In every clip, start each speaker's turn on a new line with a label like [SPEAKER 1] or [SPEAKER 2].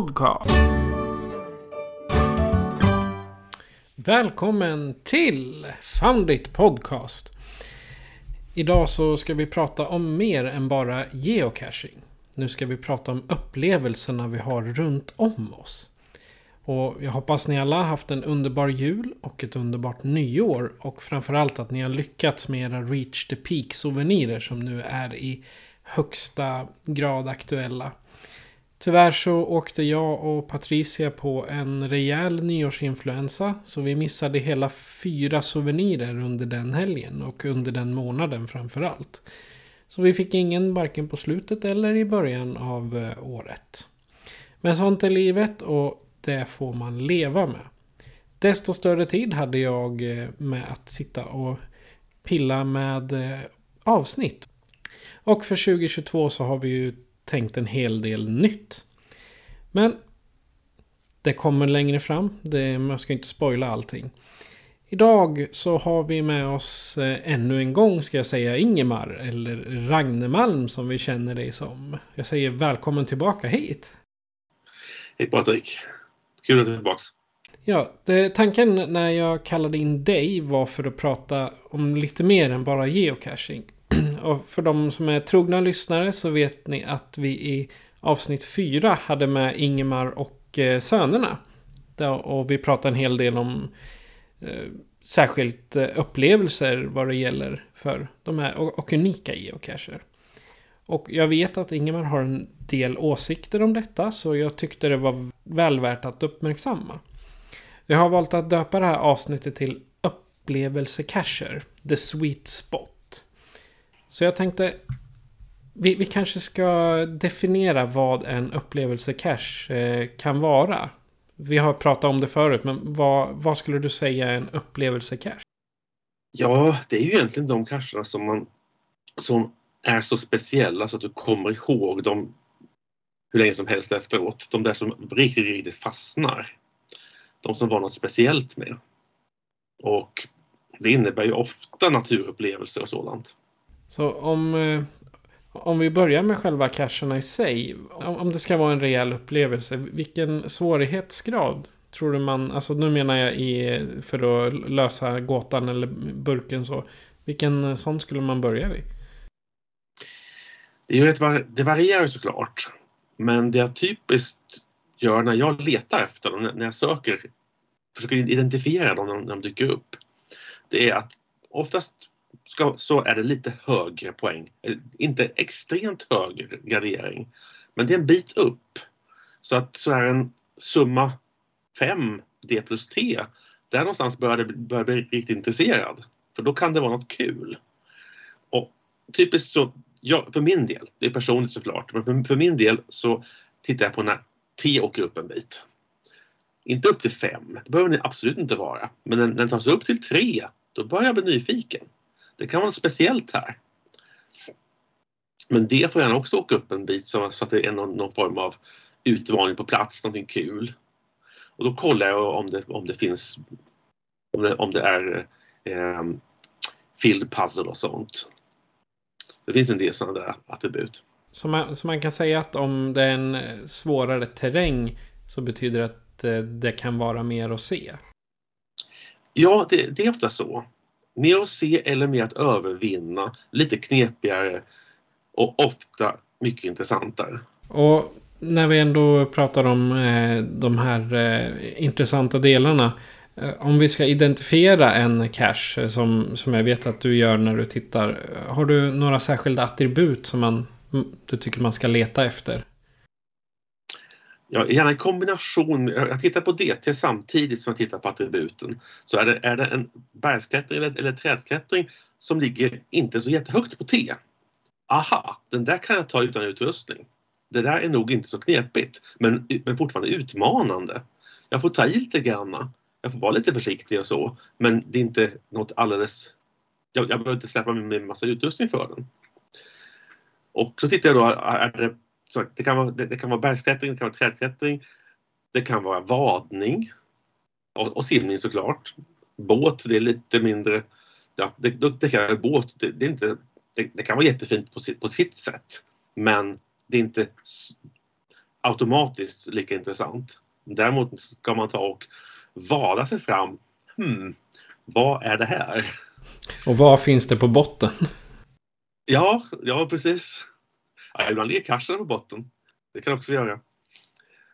[SPEAKER 1] Podcast. Välkommen till Foundit Podcast. Idag så ska vi prata om mer än bara geocaching. Nu ska vi prata om upplevelserna vi har runt om oss. Och jag hoppas ni alla haft en underbar jul och ett underbart nyår. Och framförallt att ni har lyckats med era Reach the Peak souvenirer som nu är i högsta grad aktuella. Tyvärr så åkte jag och Patricia på en rejäl nyårsinfluensa. Så vi missade hela fyra souvenirer under den helgen och under den månaden framförallt. Så vi fick ingen varken på slutet eller i början av eh, året. Men sånt är livet och det får man leva med. Desto större tid hade jag eh, med att sitta och pilla med eh, avsnitt. Och för 2022 så har vi ju tänkt en hel del nytt. Men det kommer längre fram. Det, man ska inte spoila allting. Idag så har vi med oss eh, ännu en gång ska jag säga Ingemar eller Ragnemalm som vi känner dig som. Jag säger välkommen tillbaka hit.
[SPEAKER 2] Hej Patrik! Kul att du är tillbaka.
[SPEAKER 1] Ja, det, tanken när jag kallade in dig var för att prata om lite mer än bara geocaching. Och för de som är trogna lyssnare så vet ni att vi i avsnitt fyra hade med Ingemar och eh, sönerna. Och vi pratade en hel del om eh, särskilt eh, upplevelser vad det gäller för de här och, och unika geocacher. Och jag vet att Ingemar har en del åsikter om detta så jag tyckte det var väl värt att uppmärksamma. Jag har valt att döpa det här avsnittet till Upplevelsecacher, The Sweet Spot. Så jag tänkte vi, vi kanske ska definiera vad en upplevelsecache eh, kan vara. Vi har pratat om det förut, men vad, vad skulle du säga är en upplevelsecache?
[SPEAKER 2] Ja, det är ju egentligen de cacherna som man som är så speciella så att du kommer ihåg dem hur länge som helst efteråt. De där som riktigt, riktigt fastnar. De som var något speciellt med. Och det innebär ju ofta naturupplevelser och sådant.
[SPEAKER 1] Så om, eh, om vi börjar med själva cacherna i sig. Om, om det ska vara en rejäl upplevelse. Vilken svårighetsgrad tror du man, alltså nu menar jag i, för att lösa gåtan eller burken så. Vilken eh, sån skulle man börja vid?
[SPEAKER 2] Det, är ju ett, det varierar ju såklart. Men det jag typiskt gör när jag letar efter dem, när jag söker, försöker identifiera dem när de, när de dyker upp. Det är att oftast ska, så är det lite högre poäng. Eh, inte extremt hög gradering. Men det är en bit upp. Så att så är en summa 5 D plus T. Där någonstans börjar det börjar bli riktigt intresserad. För då kan det vara något kul. Och typiskt så, ja, för min del, det är personligt såklart, men för, för min del så tittar jag på när T åker upp en bit. Inte upp till 5, det behöver det absolut inte vara. Men när den tar sig upp till 3, då börjar jag bli nyfiken. Det kan vara något speciellt här. Men det får gärna också åka upp en bit så att det är någon, någon form av utmaning på plats, någonting kul. Och då kollar jag om det, om det finns om det, om det är eh, field puzzle och sånt. Det finns en del sådana där attribut.
[SPEAKER 1] Så man, så man kan säga att om det är en svårare terräng så betyder det att eh, det kan vara mer att se?
[SPEAKER 2] Ja, det, det är ofta så. Mer att se eller mer att övervinna. Lite knepigare och ofta mycket intressantare.
[SPEAKER 1] Och när vi ändå pratar om eh, de här eh, intressanta delarna. Eh, Om vi ska identifiera en cache eh, som, som jag vet att du gör när du tittar. Har du några särskilda attribut som man, du tycker man ska leta efter?
[SPEAKER 2] Ja, gärna i kombination. Jag jag tittar på DT samtidigt som jag tittar på attributen. Så är det, är det en bergsklättring eller, eller trädklättring som ligger inte så jättehögt på T. Aha, den där kan jag ta utan utrustning. Det där är nog inte så knepigt, men, men fortfarande utmanande. Jag får ta i lite grann. Jag får vara lite försiktig och så, men det är inte något alldeles... Jag, jag behöver inte släppa med mig en massa utrustning för den. Och så tittar jag då, är det så det, kan vara, det, det kan vara bergsklättring, det kan vara trädklättring, det kan vara vadning och, och simning såklart. Båt, det är lite mindre, ja, det, det kan vara båt, det, det, är inte, det, det kan vara jättefint på sitt, på sitt sätt. Men det är inte automatiskt lika intressant. Däremot ska man ta och vada sig fram. Hmm, vad är det här?
[SPEAKER 1] Och vad finns det på botten?
[SPEAKER 2] Ja, ja precis. Ja, ibland ligger cashen på botten. Det kan jag också göra.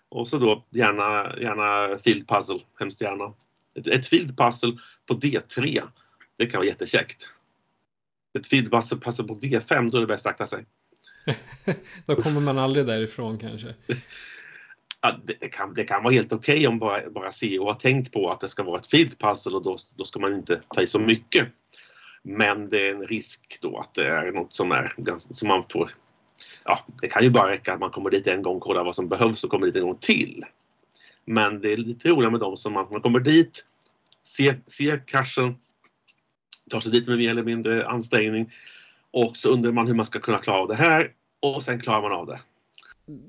[SPEAKER 2] Och så då gärna, gärna field puzzle, hemskt gärna. Ett, ett field puzzle på D3, det kan vara jättekäckt. Ett field puzzle på D5, då är det bäst att akta sig.
[SPEAKER 1] Då kommer man aldrig därifrån kanske.
[SPEAKER 2] Ja, det, kan, det kan vara helt okej om bara, bara CEO har tänkt på att det ska vara ett field puzzle och då, då ska man inte ta i så mycket. Men det är en risk då att det är något som, är, som man får... Ja, det kan ju bara räcka att man kommer dit en gång, kollar vad som behövs och kommer dit en gång till. Men det är lite roligare med dem som man, man kommer dit, ser, ser cashen, tar sig dit med mer eller mindre ansträngning och så undrar man hur man ska kunna klara av det här och sen klarar man av det.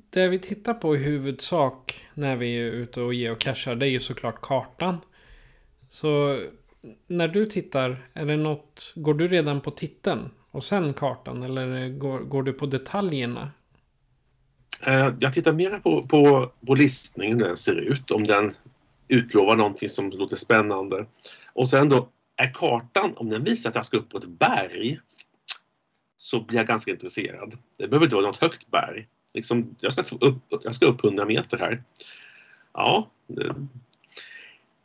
[SPEAKER 1] Det vi tittar på i huvudsak när vi är ute och geocachar det är ju såklart kartan. Så när du tittar, är det något, går du redan på titeln och sen kartan eller går, går du på detaljerna?
[SPEAKER 2] Eh, jag tittar mer på, på, på listningen, hur den ser ut, om den utlovar någonting som låter spännande. Och sen då, är kartan, om den visar att jag ska upp på ett berg, så blir jag ganska intresserad. Det behöver inte vara något högt berg. Liksom, jag, ska upp, jag ska upp 100 meter här. Ja, det,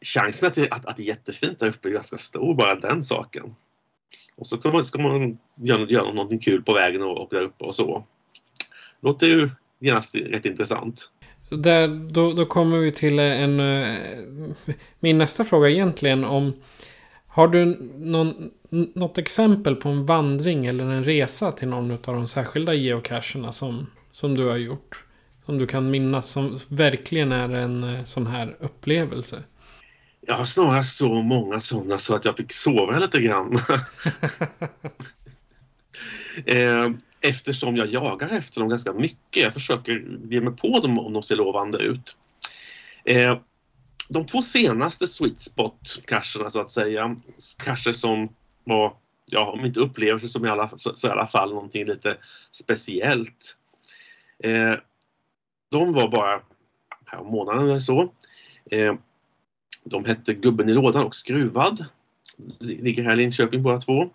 [SPEAKER 2] chansen att det, att, att det är jättefint där uppe är ganska stor, bara den saken. Och så ska man, ska man göra, göra någonting kul på vägen och, och där uppe och så. Låter ju genast rätt intressant.
[SPEAKER 1] Där, då, då kommer vi till en... Eh, min nästa fråga egentligen om... Har du någon, något exempel på en vandring eller en resa till någon av de särskilda geocacherna som, som du har gjort? Som du kan minnas som verkligen är en eh, sån här upplevelse.
[SPEAKER 2] Jag har snarare så många sådana så att jag fick sova lite grann. Eh, Eftersom jag jagar efter dem ganska mycket. Jag försöker ge mig på dem om de ser lovande ut. Eh, De två senaste sweet spot-cacherna så att säga, cacher som var, ja om inte upplevelser som i alla, så, så i alla fall någonting lite speciellt. Eh, De var bara här månaden eller så. Eh, de hette Gubben i lådan och Skruvad. Ligger här i Linköping båda två.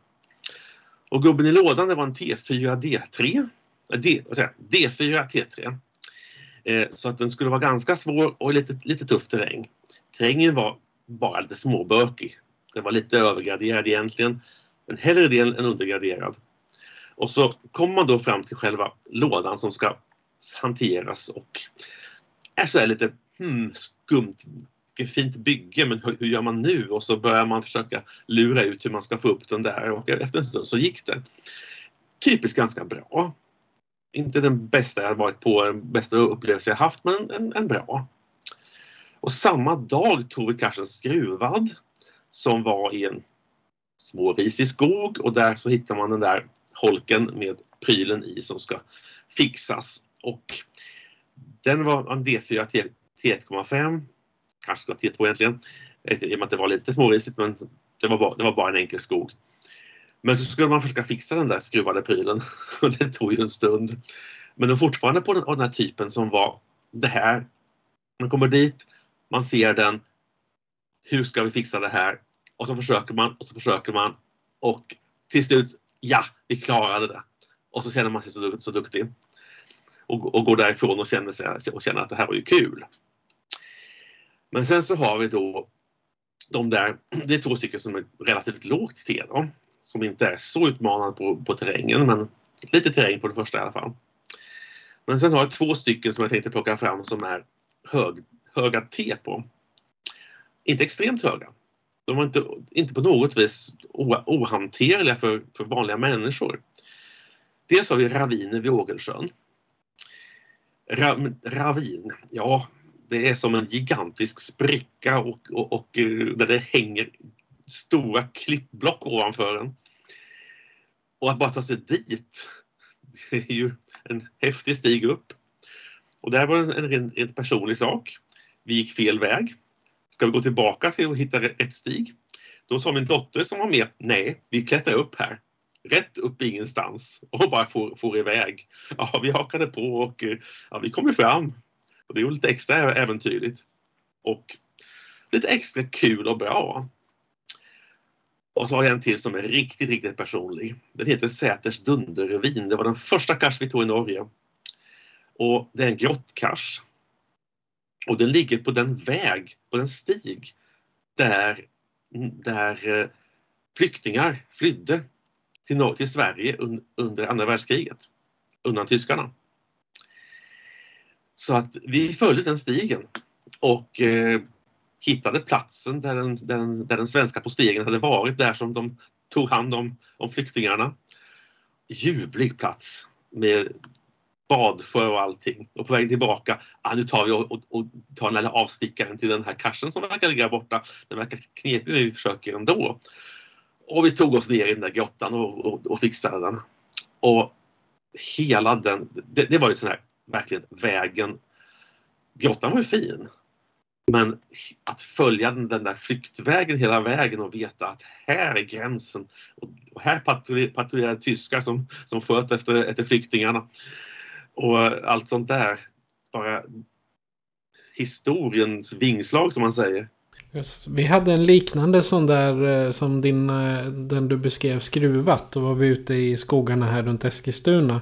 [SPEAKER 2] Och Gubben i lådan det var en T4 D3. D, säga, D4 T3. Eh, så att den skulle vara ganska svår och lite, lite tuff terräng. Terrängen var bara lite småbökig. Den var lite övergraderad egentligen. Men hellre det än undergraderad. Och så kommer man då fram till själva lådan som ska hanteras och är så här lite hmm, skumt vilket fint bygge, men hur, hur gör man nu? Och så börjar man försöka lura ut hur man ska få upp den där och efter en stund så gick det. Typiskt ganska bra. Inte den bästa jag varit på, den bästa upplevelse jag haft, men en, en bra. Och samma dag tog vi kanske en skruvad som var i en smårisig skog och där så hittar man den där holken med prylen i som ska fixas. Och den var en D4 till 1,5 kanske skulle ha T2 egentligen, i och med att det var lite smårisigt men det var, bara, det var bara en enkel skog. Men så skulle man försöka fixa den där skruvade prylen och det tog ju en stund. Men det var fortfarande på den, av den här typen som var det här. Man kommer dit, man ser den. Hur ska vi fixa det här? Och så försöker man och så försöker man och till slut, ja, vi klarade det. Och så känner man sig så, så duktig. Och, och går därifrån och känner, sig, och känner att det här var ju kul. Men sen så har vi då de där, det är två stycken som är relativt lågt T då, som inte är så utmanande på, på terrängen men lite terräng på den första i alla fall. Men sen har jag två stycken som jag tänkte plocka fram som är hög, höga T på. Inte extremt höga. De var inte, inte på något vis ohanterliga för, för vanliga människor. Dels har vi raviner vid Ågelsjön. Ra, ravin, ja det är som en gigantisk spricka och, och, och eh, där det hänger stora klippblock ovanför en. Och att bara ta sig dit, det är ju en häftig stig upp. Och det här var en, en, personlig sak. Vi gick fel väg. Ska vi gå tillbaka till att hitta rätt stig? Då sa min dotter som var med, nej, vi klättrar upp här. Rätt upp i ingenstans och bara får, får iväg. Ja, vi hakade på och eh, ja, vi kom ju fram. Och det är lite extra äventyrligt. Och lite extra kul och bra. Och så har jag en till som är riktigt, riktigt personlig. Den heter Säters Dundervin. Det var den första kars vi tog i Norge. Och det är en grottkars. Och den ligger på den väg, på den stig där, där eh, flyktingar flydde till, till Sverige un, under andra världskriget undan tyskarna. Så att vi följde den stigen och eh, hittade platsen där den, den, där den svenska posteringen hade varit, där som de tog hand om, om flyktingarna. Ljuvlig plats med badsjö och allting. Och på vägen tillbaka, ah, nu tar vi och, och, och tar den här avstickaren till den här karsen som verkar ligga borta. Den verkar knepig men vi försöker ändå. Och vi tog oss ner i den där grottan och, och, och fixade den. Och hela den, det, det var ju sån här, verkligen vägen. Grottan var ju fin. Men att följa den, den där flyktvägen hela vägen och veta att här är gränsen och, här patrullerar tyskar som, som sköt efter, efter flyktingarna. Och allt sånt där. Bara historiens vingslag som man säger.
[SPEAKER 1] Just, vi hade en liknande sån där eh, som din, eh, den du beskrev skruvat. Då var vi ute i skogarna här runt Eskilstuna.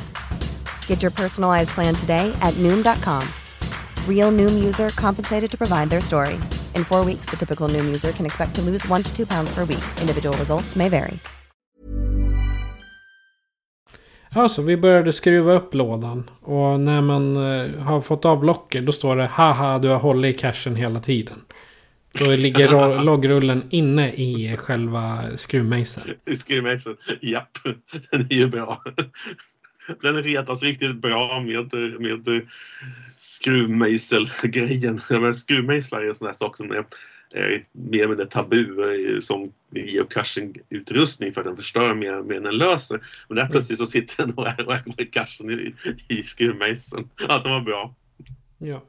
[SPEAKER 3] Get your personalized plan today at Noom.com. Real Noom user compensated to provide their story. In four weeks, the typical Noom user can expect to lose one to two pounds per week. Individual results may vary.
[SPEAKER 1] Ja, så vi började skruva upp lådan. Och när man eh, har fått av locket då står det haha du har hållit i cashen hela tiden. Då ligger loggrullen inne i själva skruvmejseln.
[SPEAKER 2] I skruvmejseln, japp. Den är ju bra. Den retas riktigt bra med, med skruvmejselgrejen. Skruvmejslar är en sån här sak som är, är mer med det tabu eh, som geocaching-utrustning för att den förstör mer, mer än den löser. Men där plötsligt så sitter den och är, cachen i, i skruvmejseln. Ja, den var bra.
[SPEAKER 1] Ja.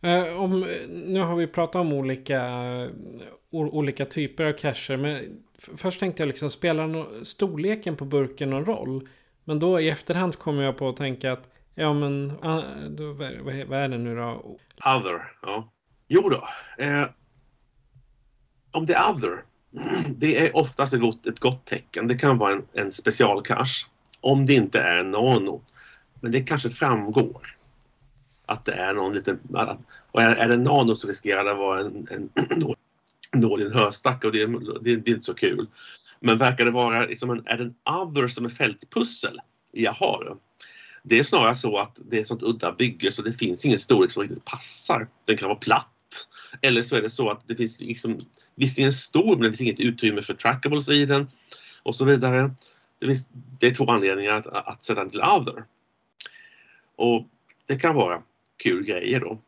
[SPEAKER 1] Eh, om, nu har vi pratat om olika, eh, olika typer av cacher. Men först tänkte jag liksom, spelar no storleken på burken någon roll? Men då i efterhand kommer jag på att tänka att, ja men, ah, då, vad, vad, är det nu då?
[SPEAKER 2] Other, ja. Jo då. Eh, om det är other, det är oftast ett gott, ett gott tecken. Det kan vara en, en specialcache. Om det inte är nano. Men det kanske framgår att det är någon liten... Och är, är det nano så riskerar det att vara en, en nål i en höstack och det, det, det, är inte så kul. Men verkar det vara liksom en, är det en other som är fältpussel? Jaha. Det är snarare så att det är ett sånt udda bygge så det finns ingen storlek som riktigt passar. Den kan vara platt. Eller så är det så att det finns liksom, visserligen stor men det finns inget utrymme för trackables i den och så vidare. det, finns, det är två anledningar att, att sätta den till other. Och det kan vara kul grejer då.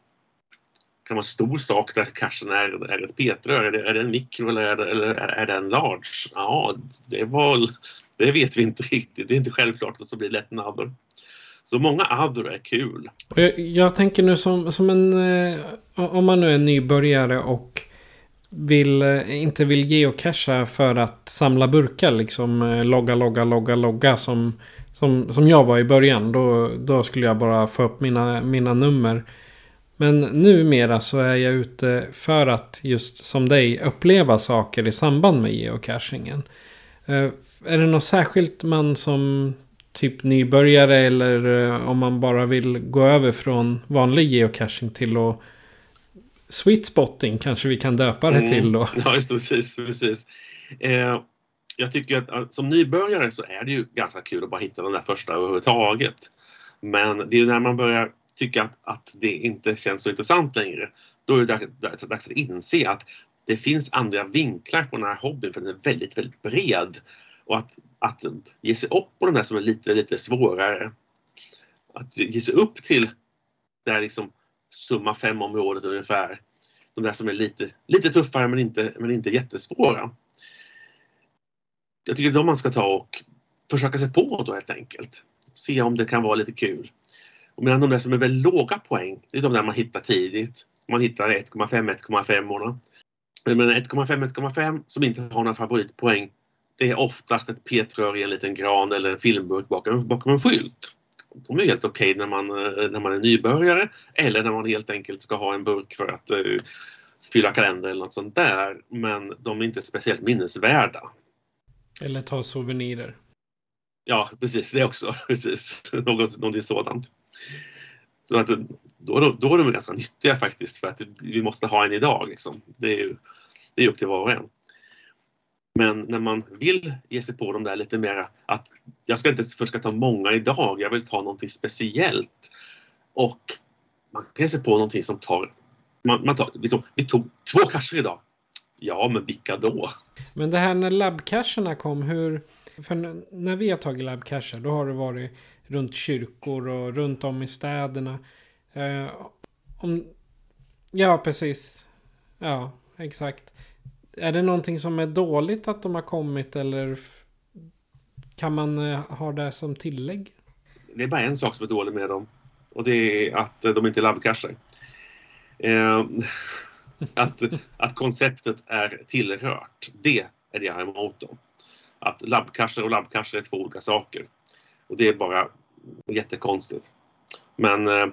[SPEAKER 2] Kan vara en stor sak där kanske är, är ett petrör. Är det, är det en mikro eller är det, eller är det en large? Ja, det, var, det vet vi inte riktigt. Det är inte självklart att det blir lätt en other. Så många other är kul.
[SPEAKER 1] Jag, jag tänker nu som, som en... Eh, om man nu är nybörjare och vill, eh, inte vill geocacha för att samla burkar. Liksom eh, logga, logga, logga, logga. Som, som, som jag var i början. Då, då skulle jag bara få upp mina, mina nummer. Men numera så är jag ute för att just som dig uppleva saker i samband med geocachingen. Är det något särskilt man som typ nybörjare eller eh, om man bara vill gå över från vanlig geocaching till att Sweet spotting kanske vi kan döpa det till då.
[SPEAKER 2] Mm. Ja, just det, precis. precis. Eh, jag tycker att som nybörjare så är det ju ganska kul att bara hitta den där första överhuvudtaget. Men det är ju när man börjar tycka att, att det inte känns så intressant längre. Då är det dags, dags att inse att det finns andra vinklar på den här hobbyn för den är väldigt, väldigt bred. Och att, att ge sig upp på de där som är lite, lite svårare. Att ge sig upp till det här liksom summa fem området ungefär. De där som är lite, lite tuffare men inte, men inte jättesvåra. Jag tycker det är de man ska ta och försöka sig på då helt enkelt. Se om det kan vara lite kul. Och medan de där som är väldigt låga poäng, det är de där man hittar tidigt. Man hittar 1,5, 1,5 Men 1,5, 1,5 som inte har några favoritpoäng det är oftast ett petrör i en liten gran eller en filmburk bakom, bakom en skylt. De är helt okej okay när, man, eh, när man är nybörjare eller när man helt enkelt ska ha en burk för att uh, fylla kalender eller något sånt där. Men de är inte speciellt minnesvärda.
[SPEAKER 1] Eller ta souvenirer.
[SPEAKER 2] Ja, precis. Det också. Precis. Något, någonting sådant. Så att, då, då är de ganska nyttiga faktiskt för att vi måste ha en idag. Liksom. Det, är ju, det är upp till var och en. Men när man vill ge sig på de där lite mera att jag ska inte försöka ta många idag, jag vill ta någonting speciellt. Och man kan ge sig på någonting som tar, man, man tar liksom, vi tog två cacher idag. Ja, men vilka då?
[SPEAKER 1] Men det här när labbcacherna kom, hur... För när vi har tagit labbcacher, då har det varit runt kyrkor och runt om i städerna. Eh, om, ja, precis. Ja, exakt. Är det någonting som är dåligt att de har kommit eller kan man eh, ha det som tillägg?
[SPEAKER 2] Det är bara en sak som är dålig med dem och det är att eh, de inte är labbcacher. Eh, att, att konceptet är tillrört, det är det jag är emot dem. Att labbcacher och labbcacher är två olika saker. Och det är bara jättekonstigt. Men eh,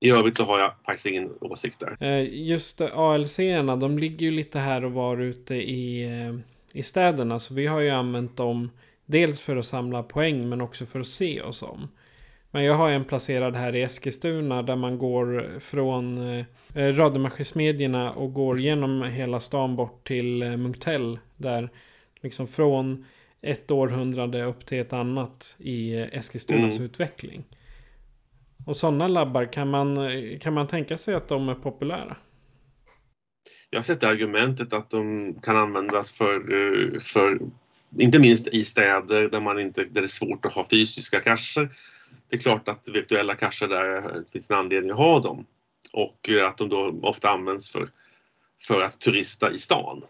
[SPEAKER 2] i övrigt så har jag faktiskt ingen åsikt där.
[SPEAKER 1] Eh, just ALC-erna, de ligger ju lite här och var ute i, eh, i städerna. Så vi har ju använt dem dels för att samla poäng men också för att se oss om. Men jag har en placerad här i Eskilstuna där man går från eh, eh Rademaskinsmedjorna och går genom hela stan bort till eh, Munktell. Där liksom från ett århundrade upp till ett annat i Eskilstunas mm. utveckling. Och sådana labbar, kan man, kan man tänka sig att de är populära?
[SPEAKER 2] Jag har sett argumentet att de kan användas för, eh, för inte minst i städer där, man inte, där det är svårt att ha fysiska cacher. Det är klart att virtuella cacher där finns en anledning att ha dem. Och att de då ofta används för, för att turista i stan.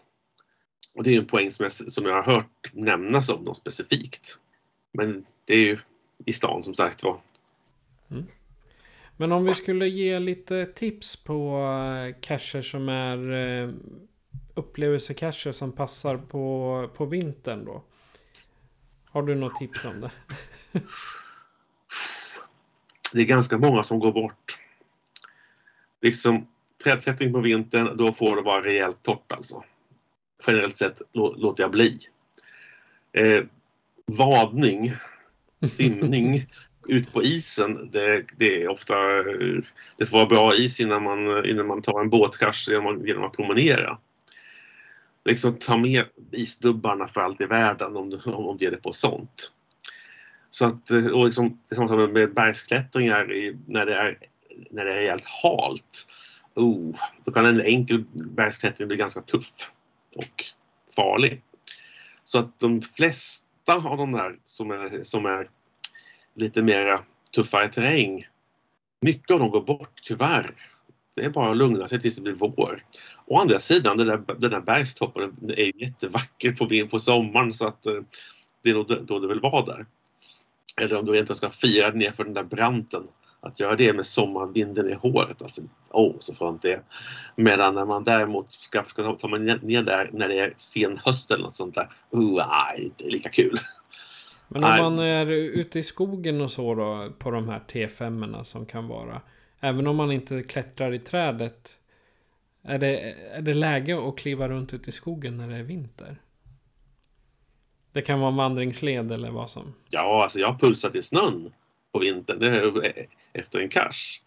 [SPEAKER 2] Och det är en poäng som jag, som jag har hört nämnas om dem specifikt. Men det är ju i stan som sagt var. Mm.
[SPEAKER 1] Men om vi skulle ge lite tips på eh, cacher som är eh, upplevelsecacher som passar på, på vintern då. Har du något tips om det?
[SPEAKER 2] det är ganska många som går bort. Liksom trädklättring på vintern, då får det vara rejält torrt alltså. Generellt sett låter jag bli. Eh, vadning, simning ut på isen, det, det, är ofta, det får vara bra is innan man, innan man tar en båtkrasch genom, genom att promenera. Liksom ta med isdubbarna för allt i världen om du, om du ger dig på sånt. Så att, och liksom, det är samma sak med bergsklättringar i, när, det är, när det är rejält halt. Oh, då kan en enkel bergsklättring bli ganska tuff och farlig. Så att de flesta av de där som är, som är lite mera tuffare terräng, mycket av dem går bort tyvärr. Det är bara att lugna sig tills det blir vår. Å andra sidan, den där, den där bergstoppen är ju jättevacker på, på sommaren så att eh, det är nog då det vill vara där. Eller om du inte ska fira ner för den där branten. Att göra det med sommarvinden i håret, alltså åh oh, så skönt det är. Medan när man däremot ska, ta man ner där när det är sen höst eller något sånt där, uh, nej, inte lika kul.
[SPEAKER 1] Men om man är ute i skogen och så då på de här T5 som kan vara. Även om man inte klättrar i trädet. Är det, är det läge att kliva runt ute i skogen när det är vinter? Det kan vara en vandringsled eller vad som.
[SPEAKER 2] Ja, alltså jag har pulsat i snön på vintern det, efter en krasch.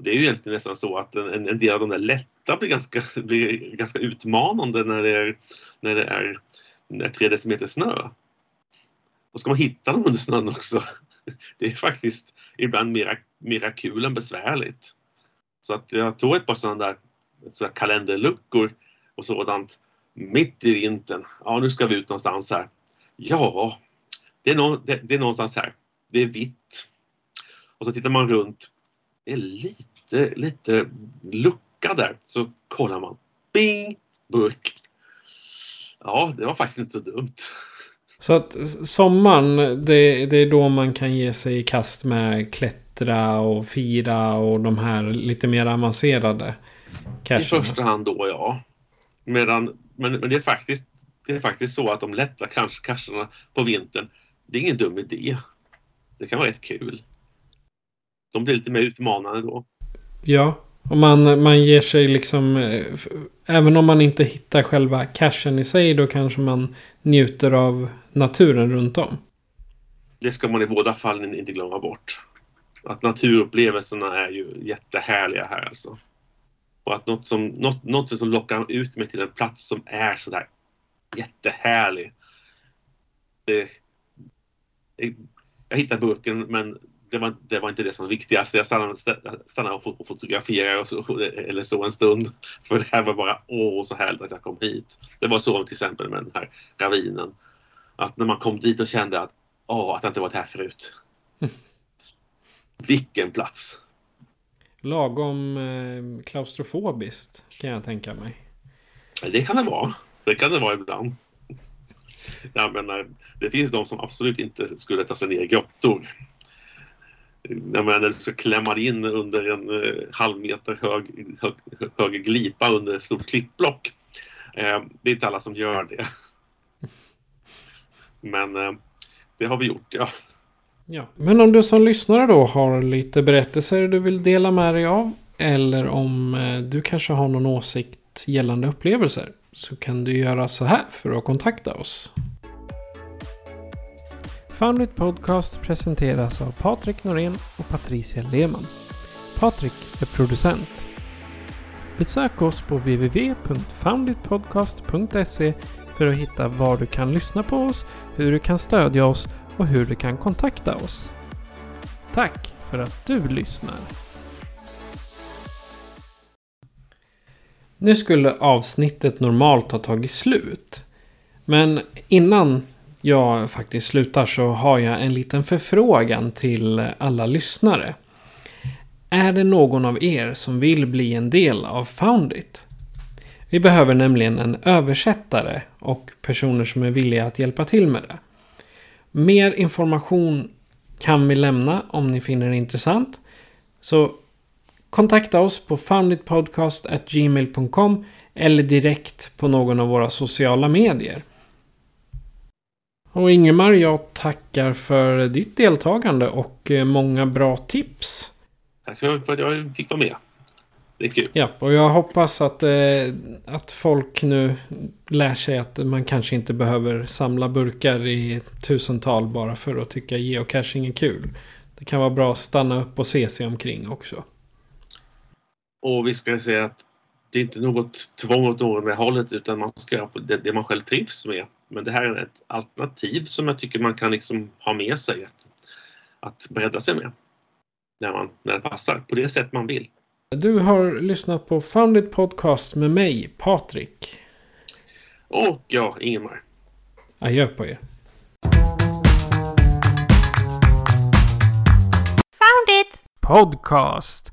[SPEAKER 2] Det är ju egentligen nästan så att en, en del av de där lätta blir ganska, blir ganska utmanande när det är, när det är, när det är tre decimeter snö. Och ska man hitta dem under snön också. Det är faktiskt ibland mera, mera kul än besvärligt. Så att jag tog ett par sådana där, sådana kalenderluckor och sådant mitt i vintern. Ja, nu ska vi ut någonstans här. Ja, det är, no, det, det är någonstans här. Det är vitt. Och så tittar man runt. Det är lite, lite lucka där. Så kollar man. Bing! Burk. Ja, det var faktiskt inte så dumt.
[SPEAKER 1] Så att sommaren, det, det är då man kan ge sig i kast med klättra och fira och de här lite mer avancerade
[SPEAKER 2] cacherna. I första hand då, ja. Medan, men, men det, är faktiskt, det är faktiskt så att de lätta cacherna på vintern, det är ingen dum idé. Det kan vara rätt kul. De blir lite mer utmanande då.
[SPEAKER 1] Ja, och man, man ger sig liksom... Eh, även om man inte hittar själva cachen i sig då kanske man njuter av naturen runt om.
[SPEAKER 2] Det ska man i båda fallen inte glömma bort. Att naturupplevelserna är ju jättehärliga här alltså. Och att något som, något, något som lockar ut mig till en plats som är sådär jättehärlig. Det, det, jag hittar burken men det var, det var inte det som var viktigast. Jag stannade, stannade och fotograferade och så, eller så en stund. För det här var bara åh så härligt att jag kom hit. Det var så till exempel med den här ravinen. Att när man kom dit och kände att åh, att jag inte varit här förut. Mm. Vilken plats!
[SPEAKER 1] Lagom eh, klaustrofobiskt kan jag tänka mig.
[SPEAKER 2] Det kan det vara. Det kan det vara ibland. Jag menar, det finns de som absolut inte skulle ta sig ner i grottor jag menar, när man ska klämma in under en eh, halv meter hög, hög, hög glipa under ett stort klippblock. Eh, det är inte alla som gör det. Men eh, det har vi gjort, ja.
[SPEAKER 1] Ja, men om du som lyssnare då har lite berättelser du vill dela med dig av. Eller om eh, du kanske har någon åsikt gällande upplevelser. Så kan du göra så här för att kontakta oss. Foundit Podcast presenteras av Patrik Norén och Patricia Lehmann. Patrik är producent. Besök oss på www.founditpodcast.se för att hitta var du kan lyssna på oss, hur du kan stödja oss och hur du kan kontakta oss. Tack för att du lyssnar. Nu skulle avsnittet normalt ha tagit slut. Men innan jag faktiskt slutar så har jag en liten förfrågan till alla lyssnare. Är det någon av er som vill bli en del av Foundit? Vi behöver nämligen en översättare och personer som är villiga att hjälpa till med det. Mer information kan vi lämna om ni finner det intressant. Så kontakta oss på founditpodcast.gmail.com eller direkt på någon av våra sociala medier. Och Ingemar, jag tackar för ditt deltagande och eh, många bra tips.
[SPEAKER 2] Tack för att jag fick vara med. Det är kul.
[SPEAKER 1] Ja, och jag hoppas att, eh, att folk nu lär sig att man kanske inte behöver samla burkar i tusental bara för att tycka geocaching är kul. Det kan vara bra att stanna upp och se sig omkring också.
[SPEAKER 2] Och vi ska säga att det är inte något tvång åt något hållet utan man ska göra det, det man själv trivs med. Men det här är ett alternativ som jag tycker man kan liksom ha med sig att, att bredda sig med. När, man, när det passar, på det sätt man vill.
[SPEAKER 1] Du har lyssnat på Foundit Podcast med mig, Patrik.
[SPEAKER 2] Och jag, Ingemar.
[SPEAKER 1] Adjö på er. Foundit Podcast.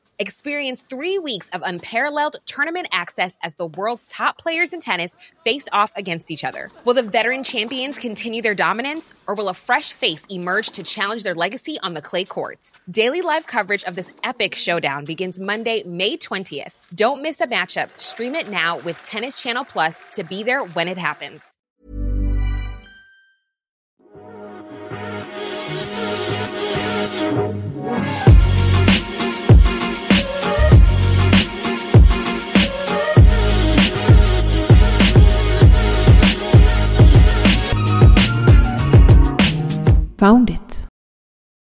[SPEAKER 4] Experience three weeks of unparalleled tournament access as the world's top players in tennis face off against each other. Will the veteran champions continue their dominance, or will a fresh face emerge to challenge their legacy on the clay courts? Daily live coverage of this epic showdown begins Monday, May 20th. Don't miss a matchup. Stream it now with Tennis Channel Plus to be there when it happens.
[SPEAKER 5] Found it.